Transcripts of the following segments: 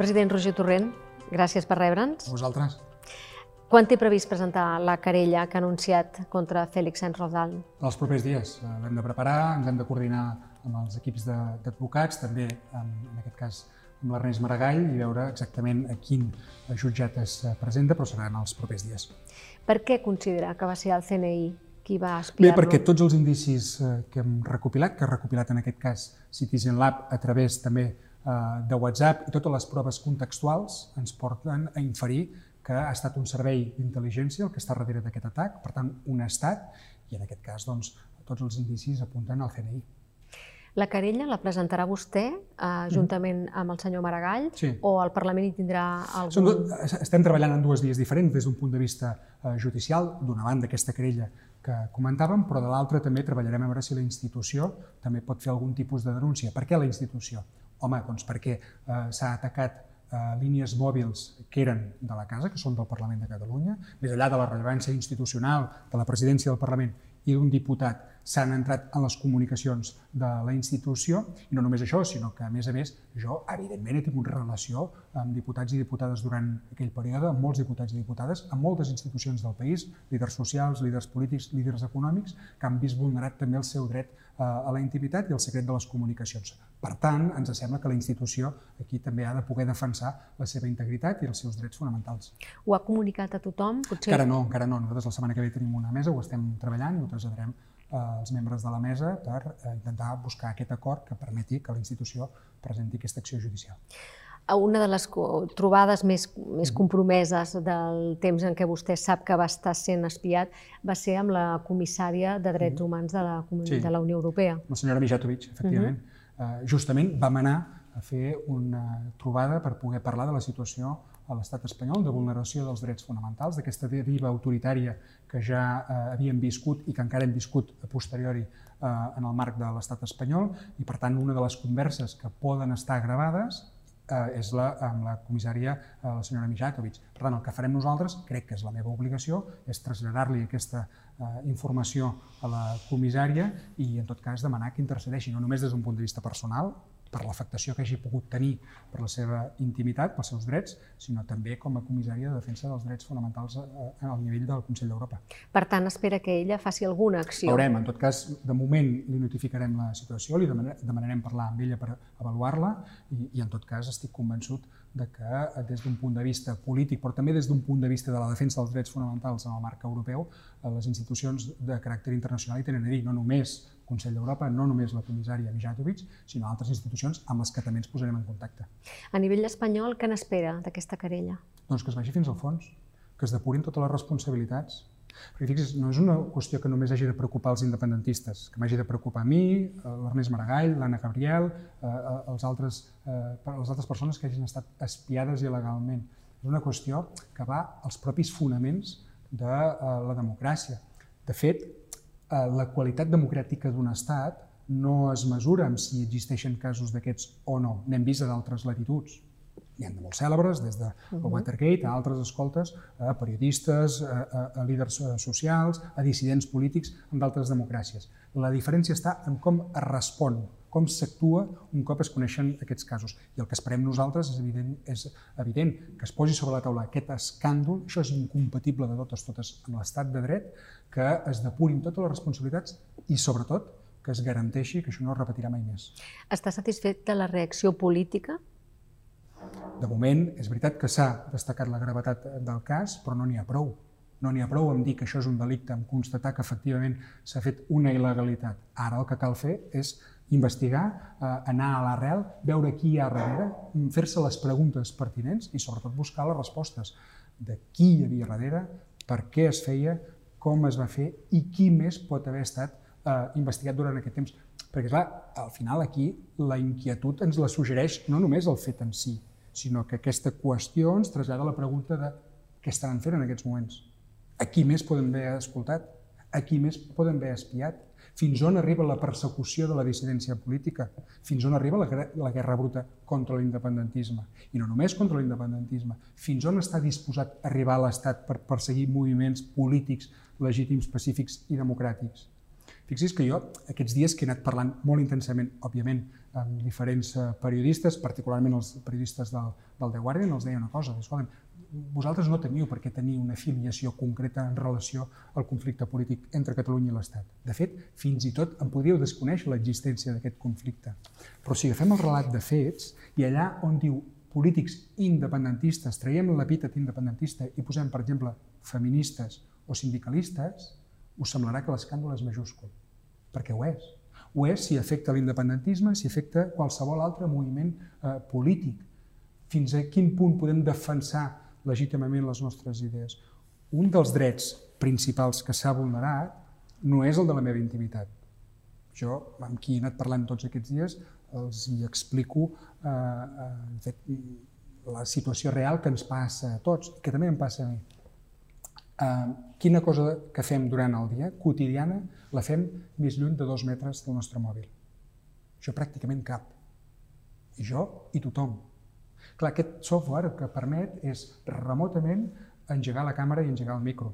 President Roger Torrent, gràcies per rebre'ns. A vosaltres. Quan té previst presentar la querella que ha anunciat contra Félix Sainz Rodal? En els propers dies eh, l'hem de preparar, ens hem de coordinar amb els equips d'advocats, també en aquest cas amb l'Ernest Maragall i veure exactament a quin jutjat es presenta, però serà en els propers dies. Per què considera que va ser el CNI qui va espiar-lo? Bé, perquè tots els indicis eh, que hem recopilat, que ha recopilat en aquest cas Citizen Lab a través també eh, de WhatsApp i totes les proves contextuals ens porten a inferir que ha estat un servei d'intel·ligència el que està darrere d'aquest atac, per tant, un estat, i en aquest cas, doncs, tots els indicis apunten al CNI. La querella la presentarà vostè eh, juntament amb el senyor Maragall sí. o el Parlament hi tindrà algun... Som, estem treballant en dues vies diferents des d'un punt de vista eh, judicial, d'una banda aquesta querella que comentàvem, però de l'altra també treballarem a veure si la institució també pot fer algun tipus de denúncia. Per què la institució? Home, doncs perquè eh, s'ha atacat eh, línies mòbils que eren de la casa, que són del Parlament de Catalunya, més enllà de la rellevància institucional de la presidència del Parlament i d'un diputat s'han entrat en les comunicacions de la institució, i no només això, sinó que, a més a més, jo, evidentment, he tingut relació amb diputats i diputades durant aquell període, amb molts diputats i diputades, amb moltes institucions del país, líders socials, líders polítics, líders econòmics, que han vist vulnerat també el seu dret a la intimitat i el secret de les comunicacions. Per tant, ens sembla que la institució aquí també ha de poder defensar la seva integritat i els seus drets fonamentals. Ho ha comunicat a tothom? Potser... Encara no, encara no. Nosaltres la setmana que ve tenim una mesa, ho estem treballant ho traslladarem els membres de la mesa per eh, intentar buscar aquest acord que permeti que la institució presenti aquesta acció judicial. Una de les trobades més, més compromeses del temps en què vostè sap que va estar sent espiat va ser amb la comissària de Drets Humans de la, sí. de la Unió Europea. La senyora Mijatovic, efectivament. Uh -huh. Justament vam anar a fer una trobada per poder parlar de la situació a l'estat espanyol de vulneració dels drets fonamentals, d'aquesta deriva autoritària que ja eh, havíem viscut i que encara hem viscut a posteriori eh, en el marc de l'estat espanyol i per tant una de les converses que poden estar gravades eh, és la, amb la comissària, eh, la senyora Mijatovic. Per tant, el que farem nosaltres, crec que és la meva obligació, és traslladar-li aquesta eh, informació a la comissària i, en tot cas, demanar que intercedeixi, no només des d'un punt de vista personal, per l'afectació que hagi pogut tenir per la seva intimitat, pels seus drets, sinó també com a comissària de defensa dels drets fonamentals al nivell del Consell d'Europa. Per tant, espera que ella faci alguna acció. Veurem, en tot cas, de moment li notificarem la situació, li demanarem parlar amb ella per avaluar-la i, i en tot cas estic convençut de que des d'un punt de vista polític, però també des d'un punt de vista de la defensa dels drets fonamentals en el marc europeu, les institucions de caràcter internacional hi tenen a dir, no només Consell d'Europa, no només la comissària Mijatovic, sinó altres institucions amb les que també ens posarem en contacte. A nivell espanyol, què n'espera d'aquesta querella? Doncs que es vagi fins al fons, que es depurin totes les responsabilitats. Perquè fixis, no és una qüestió que només hagi de preocupar els independentistes, que m'hagi de preocupar a mi, l'Ernest Maragall, l'Anna Gabriel, eh, els altres, eh, les altres persones que hagin estat espiades il·legalment. És una qüestió que va als propis fonaments de eh, la democràcia. De fet, Eh, la qualitat democràtica d'un estat no es mesura amb si existeixen casos d'aquests o no. N'hem vist a d'altres latituds. N'hi ha de molt cèlebres, des de uh -huh. Watergate a altres escoltes, a periodistes, a, a, a líders eh, socials, a dissidents polítics en d'altres democràcies. La diferència està en com es respon com s'actua un cop es coneixen aquests casos. I el que esperem nosaltres és evident, és evident que es posi sobre la taula aquest escàndol, això és incompatible de totes totes amb l'estat de dret, que es depurin totes les responsabilitats i, sobretot, que es garanteixi que això no es repetirà mai més. Està satisfet de la reacció política? De moment, és veritat que s'ha destacat la gravetat del cas, però no n'hi ha prou. No n'hi ha prou en dir que això és un delicte, en constatar que efectivament s'ha fet una il·legalitat. Ara el que cal fer és investigar, eh, anar a l'arrel, veure qui hi ha darrere, fer-se les preguntes pertinents i sobretot buscar les respostes de qui hi havia darrere, per què es feia, com es va fer i qui més pot haver estat eh, investigat durant aquest temps. Perquè, clar, al final aquí la inquietud ens la suggereix no només el fet en si, sinó que aquesta qüestió ens trasllada la pregunta de què estaven fent en aquests moments. A qui més poden haver escoltat? A qui més poden haver espiat? Fins on arriba la persecució de la dissidència política? Fins on arriba la, guerra bruta contra l'independentisme? I no només contra l'independentisme. Fins on està disposat a arribar l'Estat per perseguir moviments polítics legítims, pacífics i democràtics? Fixi's que jo, aquests dies que he anat parlant molt intensament, òbviament, amb diferents eh, periodistes, particularment els periodistes del, del The Guardian, els deia una cosa, escolta'm, vosaltres no teniu per què tenir una afiliació concreta en relació al conflicte polític entre Catalunya i l'Estat. De fet, fins i tot en podríeu desconèixer l'existència d'aquest conflicte. Però si agafem el relat de fets i allà on diu polítics independentistes, traiem l'epítet independentista i posem, per exemple, feministes o sindicalistes, us semblarà que l'escàndol és majúscul, perquè ho és. Ho és si afecta l'independentisme, si afecta qualsevol altre moviment eh, polític. Fins a quin punt podem defensar legítimament les nostres idees. Un dels drets principals que s'ha vulnerat no és el de la meva intimitat. Jo, amb qui he anat parlant tots aquests dies, els hi explico eh, eh, la situació real que ens passa a tots que també em passa a mi. Eh, quina cosa que fem durant el dia, quotidiana, la fem més lluny de dos metres del nostre mòbil? Jo pràcticament cap. I jo i tothom. Clar, aquest software el que permet és remotament engegar la càmera i engegar el micro.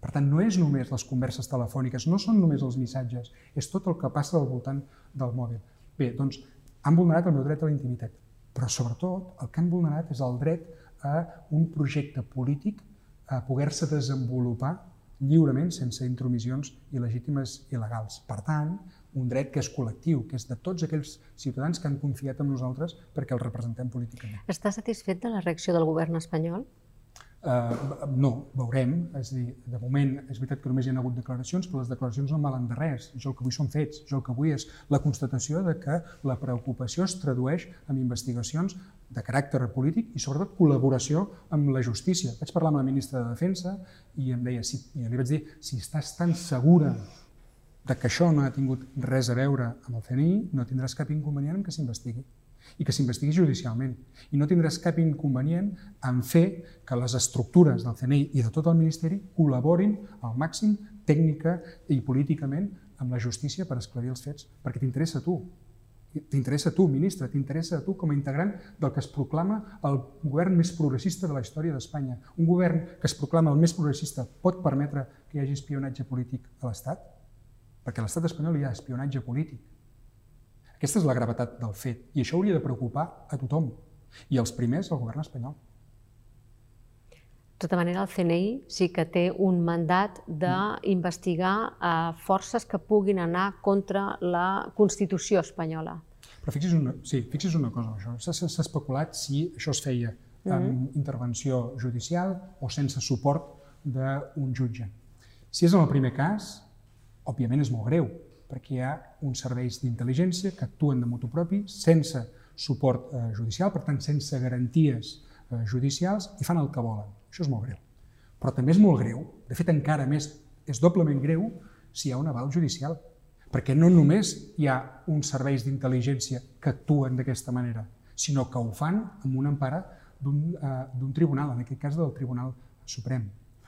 Per tant, no és només les converses telefòniques, no són només els missatges, és tot el que passa al voltant del mòbil. Bé, doncs, han vulnerat el meu dret a la intimitat, però sobretot el que han vulnerat és el dret a un projecte polític a poder-se desenvolupar lliurement sense intromissions il·legítimes i legals. Per tant, un dret que és col·lectiu, que és de tots aquells ciutadans que han confiat en nosaltres perquè els representem políticament. Està satisfet de la reacció del govern espanyol? Uh, no, veurem. És a dir, de moment és veritat que només hi ha hagut declaracions, però les declaracions no valen de res. Jo el que vull són fets. Jo el que vull és la constatació de que la preocupació es tradueix en investigacions de caràcter polític i sobretot col·laboració amb la justícia. Vaig parlar amb la ministra de Defensa i em deia, si, i li vaig dir, si estàs tan segura de que això no ha tingut res a veure amb el CNI, no tindràs cap inconvenient en que s'investigui i que s'investigui judicialment. I no tindràs cap inconvenient en fer que les estructures del CNI i de tot el Ministeri col·laborin al màxim tècnica i políticament amb la justícia per esclarir els fets, perquè t'interessa a tu. T'interessa a tu, ministre, t'interessa a tu com a integrant del que es proclama el govern més progressista de la història d'Espanya. Un govern que es proclama el més progressista pot permetre que hi hagi espionatge polític a l'Estat? Perquè a l'estat espanyol hi ha espionatge polític. Aquesta és la gravetat del fet, i això hauria de preocupar a tothom, i els primers al govern espanyol. De tota manera, el CNI sí que té un mandat d'investigar eh, forces que puguin anar contra la Constitució espanyola. Però fixi's una, sí, fixi's una cosa, això. S'ha especulat si això es feia amb mm -hmm. intervenció judicial o sense suport d'un jutge. Si és en el primer cas, òbviament és molt greu, perquè hi ha uns serveis d'intel·ligència que actuen de motu propi sense suport eh, judicial, per tant, sense garanties eh, judicials, i fan el que volen. Això és molt greu. Però també és molt greu, de fet encara més, és doblement greu si hi ha un aval judicial, perquè no només hi ha uns serveis d'intel·ligència que actuen d'aquesta manera, sinó que ho fan amb una empara d'un eh, tribunal, en aquest cas del Tribunal Suprem.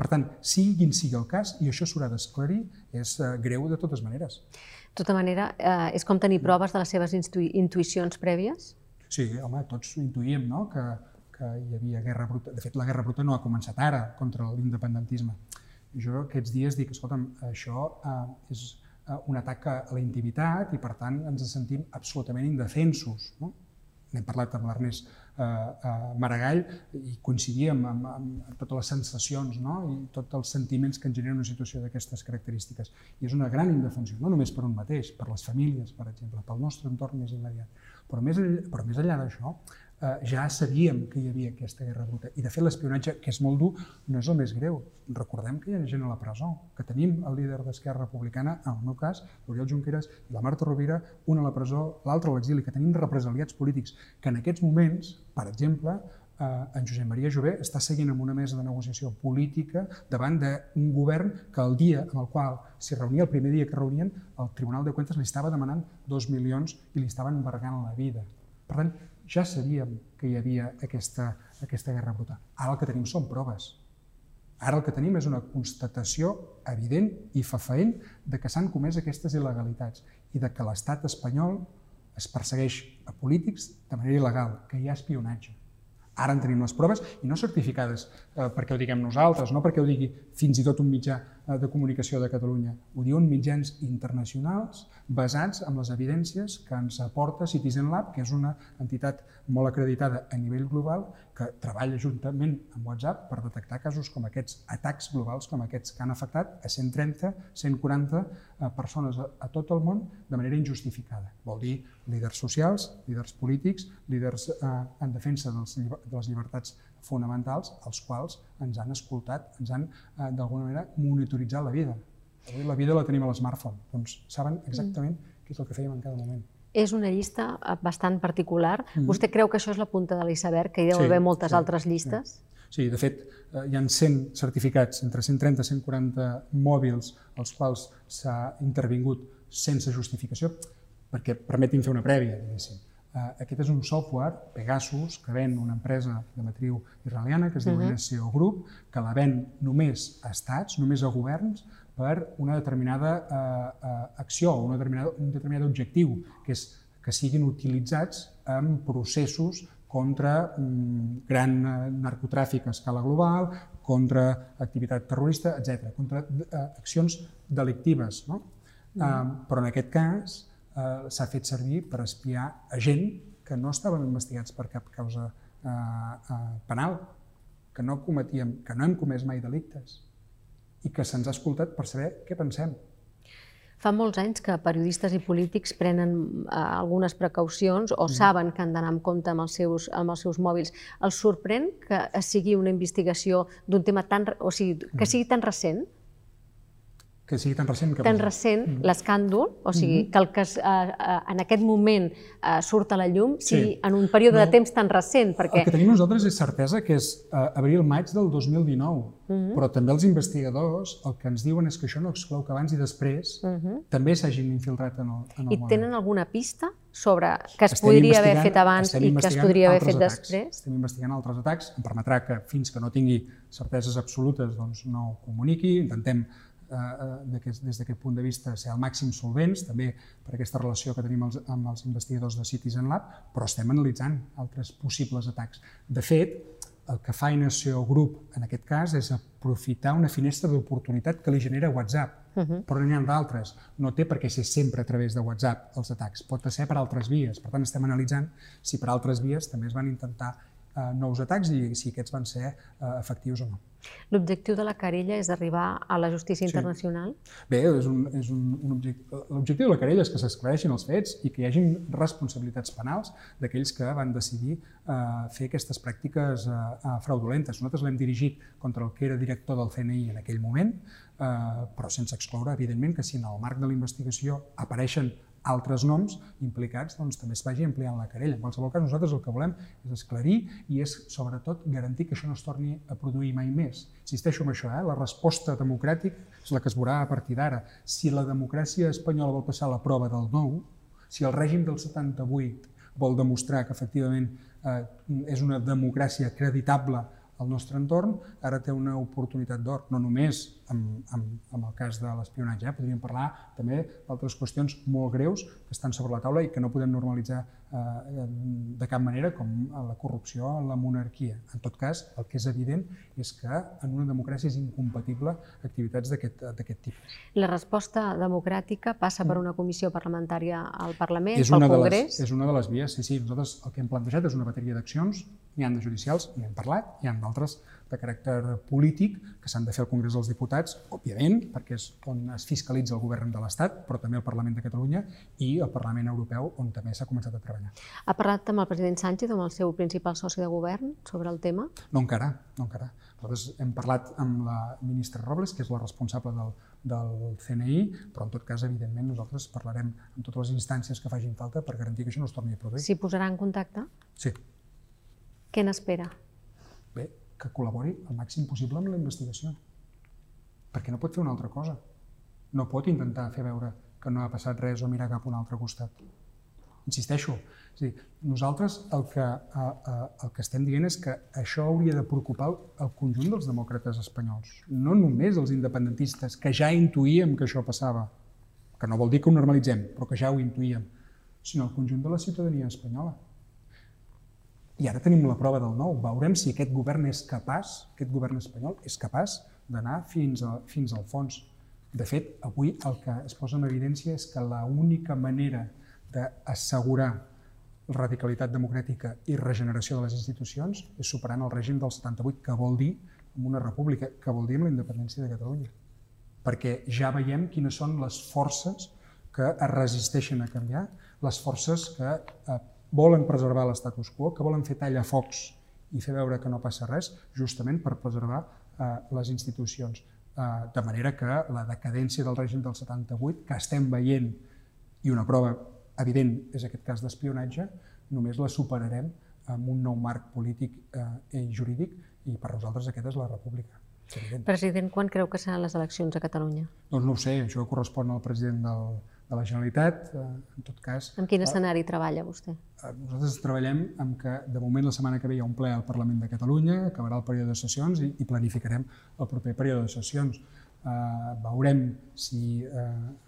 Per tant, sigui quin sigui el cas, i això s'haurà d'esclarir, és eh, greu de totes maneres. De tota manera, eh, és com tenir proves de les seves intuïcions prèvies? Sí, home, tots intuïem no? que, que hi havia guerra bruta. De fet, la guerra bruta no ha començat ara contra l'independentisme. Jo aquests dies dic, escolta'm, això eh, és eh, un atac a la intimitat i, per tant, ens sentim absolutament indefensos. No? N'hem parlat amb l'Ernest eh, Maragall i coincidíem amb, amb, totes les sensacions no? i tots els sentiments que ens generen una situació d'aquestes característiques. I és una gran indefensió, no només per un mateix, per les famílies, per exemple, pel nostre entorn més immediat. Però més, però més enllà d'això, ja sabíem que hi havia aquesta guerra bruta. I de fet l'espionatge, que és molt dur, no és el més greu. Recordem que hi ha gent a la presó, que tenim el líder d'Esquerra Republicana, en el meu cas, l'Oriol Junqueras i la Marta Rovira, una a la presó, l'altra a l'exili, que tenim represaliats polítics, que en aquests moments, per exemple, eh, en Josep Maria Jové està seguint amb una mesa de negociació política davant d'un govern que el dia en el qual s'hi reunia, el primer dia que reunien, el Tribunal de Cuentas li estava demanant dos milions i li estaven embargant la vida. Per tant, ja sabíem que hi havia aquesta, aquesta guerra bruta. Ara el que tenim són proves. Ara el que tenim és una constatació evident i fafaent de que s'han comès aquestes il·legalitats i de que l'estat espanyol es persegueix a polítics de manera il·legal, que hi ha espionatge. Ara en tenim les proves i no certificades eh, perquè ho diguem nosaltres, no perquè ho digui fins i tot un mitjà de comunicació de Catalunya. Ho diuen mitjans internacionals basats en les evidències que ens aporta Citizen Lab, que és una entitat molt acreditada a nivell global que treballa juntament amb WhatsApp per detectar casos com aquests, atacs globals com aquests que han afectat a 130, 140 eh, persones a tot el món de manera injustificada. Vol dir líders socials, líders polítics, líders eh, en defensa de les llibertats fonamentals, els quals ens han escoltat, ens han eh, d'alguna manera monitoritzat la vida. Avui la vida la tenim a l'smartphone, doncs saben exactament mm. què és el que fèiem en cada moment. És una llista eh, bastant particular. Mm. Vostè creu que això és la punta de l'iceberg, que hi deu sí, haver moltes sí, altres llistes? Sí. Sí, de fet, eh, hi ha 100 certificats, entre 130 i 140 mòbils, als quals s'ha intervingut sense justificació, perquè permetin fer una prèvia, diguéssim. Uh, aquest és un software, Pegasus, que ven una empresa de matriu israeliana que es diu uh -huh. NSO Group, que la ven només a estats, només a governs, per una determinada uh, uh, acció, una determinada, un determinat objectiu, que és que siguin utilitzats en processos contra um, gran narcotràfic a escala global, contra activitat terrorista, etc., contra accions delictives. No? Uh, però en aquest cas, eh, s'ha fet servir per espiar a gent que no estaven investigats per cap causa eh, eh, penal, que no cometíem, que no hem comès mai delictes i que se'ns ha escoltat per saber què pensem. Fa molts anys que periodistes i polítics prenen eh, algunes precaucions o mm. saben que han d'anar amb compte amb els, seus, amb els seus mòbils. Els sorprèn que sigui una investigació d'un tema tan... o sigui, que mm. sigui tan recent? Que sigui tan recent. Que tan recent, mm. l'escàndol, o sigui, mm -hmm. que el que es, eh, en aquest moment eh, surt a la llum sigui sí. en un període no. de temps tan recent. Perquè... El que tenim nosaltres és certesa que és eh, abril-maig del 2019, mm -hmm. però també els investigadors el que ens diuen és que això no exclou que abans i després mm -hmm. també s'hagin infiltrat en el, en el I moment. tenen alguna pista sobre que es estem podria haver fet abans i que es podria haver fet atacs. després? Estem investigant altres atacs, em permetrà que fins que no tingui certeses absolutes doncs no ho comuniqui, intentem Eh, eh, des d'aquest punt de vista ser al màxim solvents, també per aquesta relació que tenim els, amb els investigadors de Citizen Lab, però estem analitzant altres possibles atacs. De fet, el que fa NSO Group en aquest cas és aprofitar una finestra d'oportunitat que li genera WhatsApp, uh -huh. però n'hi ha d'altres. No té per què ser sempre a través de WhatsApp els atacs, pot ser per altres vies. Per tant, estem analitzant si per altres vies també es van intentar nous atacs i si aquests van ser eh, efectius o no. L'objectiu de la querella és arribar a la justícia internacional? Sí. Bé, és un, és un, un objectiu. L'objectiu de la querella és que s'esclareixin els fets i que hi hagin responsabilitats penals d'aquells que van decidir eh, fer aquestes pràctiques eh, eh, fraudulentes. Nosaltres l'hem dirigit contra el que era director del CNI en aquell moment, eh, però sense excloure, evidentment, que si en el marc de la investigació apareixen altres noms implicats doncs, també es vagi ampliant la querella. En qualsevol cas, nosaltres el que volem és esclarir i és, sobretot, garantir que això no es torni a produir mai més. Insisteixo en això, eh? la resposta democràtica és la que es veurà a partir d'ara. Si la democràcia espanyola vol passar la prova del nou, si el règim del 78 vol demostrar que efectivament eh, és una democràcia acreditable al nostre entorn, ara té una oportunitat d'or, no només amb, amb, amb el cas de l'espionatge, eh? podríem parlar també d'altres qüestions molt greus que estan sobre la taula i que no podem normalitzar eh, de cap manera, com la corrupció la monarquia. En tot cas, el que és evident és que en una democràcia és incompatible activitats d'aquest tipus. La resposta democràtica passa per una comissió parlamentària al Parlament, és pel Congrés? Les, és una de les vies, sí, sí. Nosaltres el que hem plantejat és una bateria d'accions n'hi ha de judicials, n'hi hem parlat, hi ha d'altres de caràcter polític que s'han de fer al Congrés dels Diputats, òbviament, perquè és on es fiscalitza el govern de l'Estat, però també el Parlament de Catalunya i el Parlament Europeu, on també s'ha començat a treballar. Ha parlat amb el president Sánchez, amb el seu principal soci de govern, sobre el tema? No encara, no encara. Nosaltres hem parlat amb la ministra Robles, que és la responsable del, del CNI, però en tot cas, evidentment, nosaltres parlarem amb totes les instàncies que facin falta per garantir que això no es torni a produir. S'hi posarà en contacte? Sí. Què n'espera? Que col·labori el màxim possible amb la investigació. Perquè no pot fer una altra cosa. No pot intentar fer veure que no ha passat res o mirar cap a un altre costat. Insisteixo, és dir, nosaltres el que, a, a, el que estem dient és que això hauria de preocupar el conjunt dels demòcrates espanyols, no només els independentistes, que ja intuïem que això passava, que no vol dir que ho normalitzem, però que ja ho intuïem, sinó el conjunt de la ciutadania espanyola. I ara tenim la prova del nou. Veurem si aquest govern és capaç, aquest govern espanyol, és capaç d'anar fins, a, fins al fons. De fet, avui el que es posa en evidència és que l'única manera d'assegurar radicalitat democràtica i regeneració de les institucions és superant el règim del 78, que vol dir amb una república, que vol dir amb la independència de Catalunya. Perquè ja veiem quines són les forces que es resisteixen a canviar, les forces que eh, volen preservar l'estatus quo, que volen fer tallafocs i fer veure que no passa res, justament per preservar eh, les institucions. Eh, de manera que la decadència del règim del 78, que estem veient, i una prova evident és aquest cas d'espionatge, només la superarem amb un nou marc polític eh, i jurídic i per nosaltres aquesta és la república. President, quan creu que seran les eleccions a Catalunya? Doncs no ho sé, això correspon al president del, de la Generalitat, eh, en tot cas... En quin escenari treballa vostè? Eh, nosaltres treballem amb que de moment la setmana que ve hi ha un ple al Parlament de Catalunya, acabarà el període de sessions i, i planificarem el proper període de sessions. Uh, veurem si uh,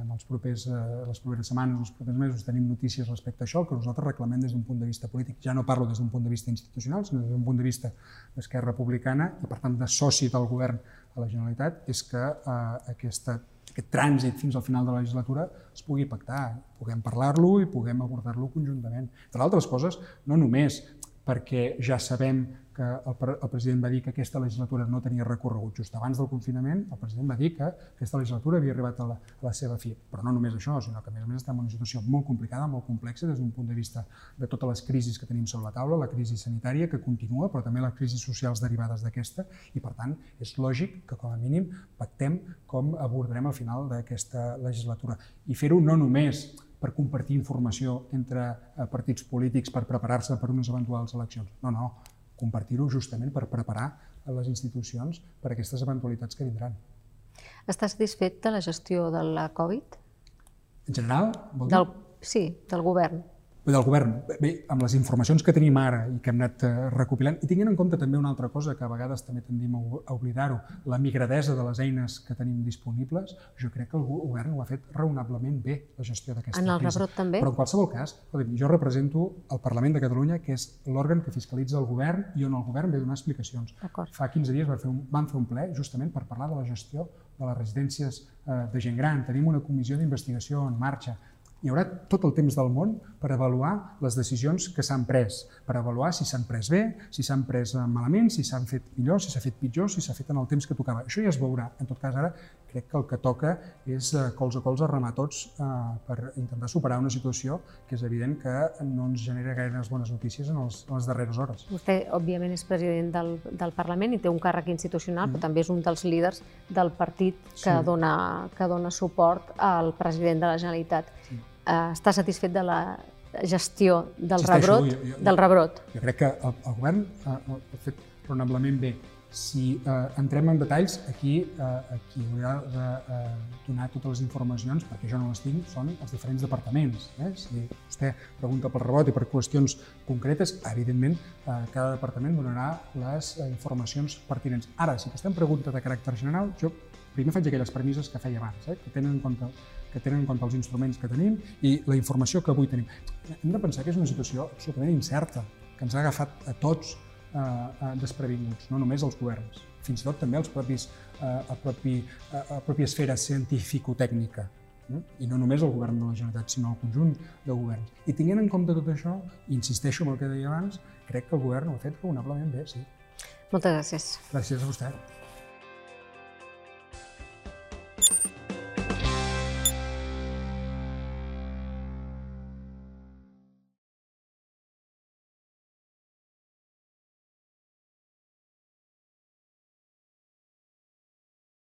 en els propers, uh, les properes setmanes, els propers mesos tenim notícies respecte a això, el que nosaltres reclamem des d'un punt de vista polític. Ja no parlo des d'un punt de vista institucional, sinó des d'un punt de vista d'Esquerra Republicana i, per tant, de soci del govern a la Generalitat, és que uh, aquesta, aquest trànsit fins al final de la legislatura es pugui pactar, puguem parlar-lo i puguem abordar-lo conjuntament. Entre altres coses, no només perquè ja sabem que el, el president va dir que aquesta legislatura no tenia recorregut. Just abans del confinament, el president va dir que aquesta legislatura havia arribat a la, a la seva fi. Però no només això, sinó que a més a més estem en una situació molt complicada, molt complexa des d'un punt de vista de totes les crisis que tenim sobre la taula, la crisi sanitària que continua, però també les crisis socials derivades d'aquesta, i per tant és lògic que com a mínim pactem com abordarem al final d'aquesta legislatura. I fer-ho no només per compartir informació entre eh, partits polítics per preparar-se per unes eventuals eleccions. No, no, compartir-ho justament per preparar les institucions per a aquestes eventualitats que vindran. Està satisfet de la gestió de la Covid? En general? Vol dir? Del, sí, del govern del govern. Bé, amb les informacions que tenim ara i que hem anat eh, recopilant, i tinguent en compte també una altra cosa que a vegades també tendim a oblidar-ho, la migradesa de les eines que tenim disponibles, jo crec que el govern ho ha fet raonablement bé, la gestió d'aquesta crisi. En el rebrot també? Però en qualsevol cas, jo represento el Parlament de Catalunya, que és l'òrgan que fiscalitza el govern i on el govern ve donar explicacions. Fa 15 dies van fer, un, van fer un ple justament per parlar de la gestió de les residències eh, de gent gran. Tenim una comissió d'investigació en marxa hi haurà tot el temps del món per avaluar les decisions que s'han pres, per avaluar si s'han pres bé, si s'han pres malament, si s'han fet millor, si s'ha fet pitjor, si s'ha fet en el temps que tocava. Això ja es veurà. En tot cas, ara crec que el que toca és eh, cols a cols a remar tots eh, per intentar superar una situació que és evident que no ens genera gaires bones notícies en, els, en les darreres hores. Vostè, òbviament, és president del, del Parlament i té un càrrec institucional, mm. però també és un dels líders del partit que, sí. dona, que dona suport al president de la Generalitat. Sí eh, està satisfet de la gestió del Existeixo, rebrot? Jo, jo, del rebrot. Jo crec que el, el govern ha, ha fet raonablement bé. Si eh, entrem en detalls, aquí eh, qui haurà de eh, donar totes les informacions, perquè jo no les tinc, són els diferents departaments. Eh? Si vostè pregunta pel rebot i per qüestions concretes, evidentment eh, cada departament donarà les eh, informacions pertinents. Ara, si vostè em pregunta de caràcter general, jo primer faig aquelles premisses que feia abans, eh? que tenen en compte que tenen en compte els instruments que tenim i la informació que avui tenim. Hem de pensar que és una situació absolutament incerta, que ens ha agafat a tots eh, eh, desprevinguts, no només els governs, fins i tot també els propis, eh, a, propi, a, a pròpia esfera científico-tècnica, eh? i no només el govern de la Generalitat, sinó el conjunt de governs. I tinguent en compte tot això, insisteixo en el que deia abans, crec que el govern ho ha fet raonablement bé, sí. Moltes gràcies. Gràcies a vostè.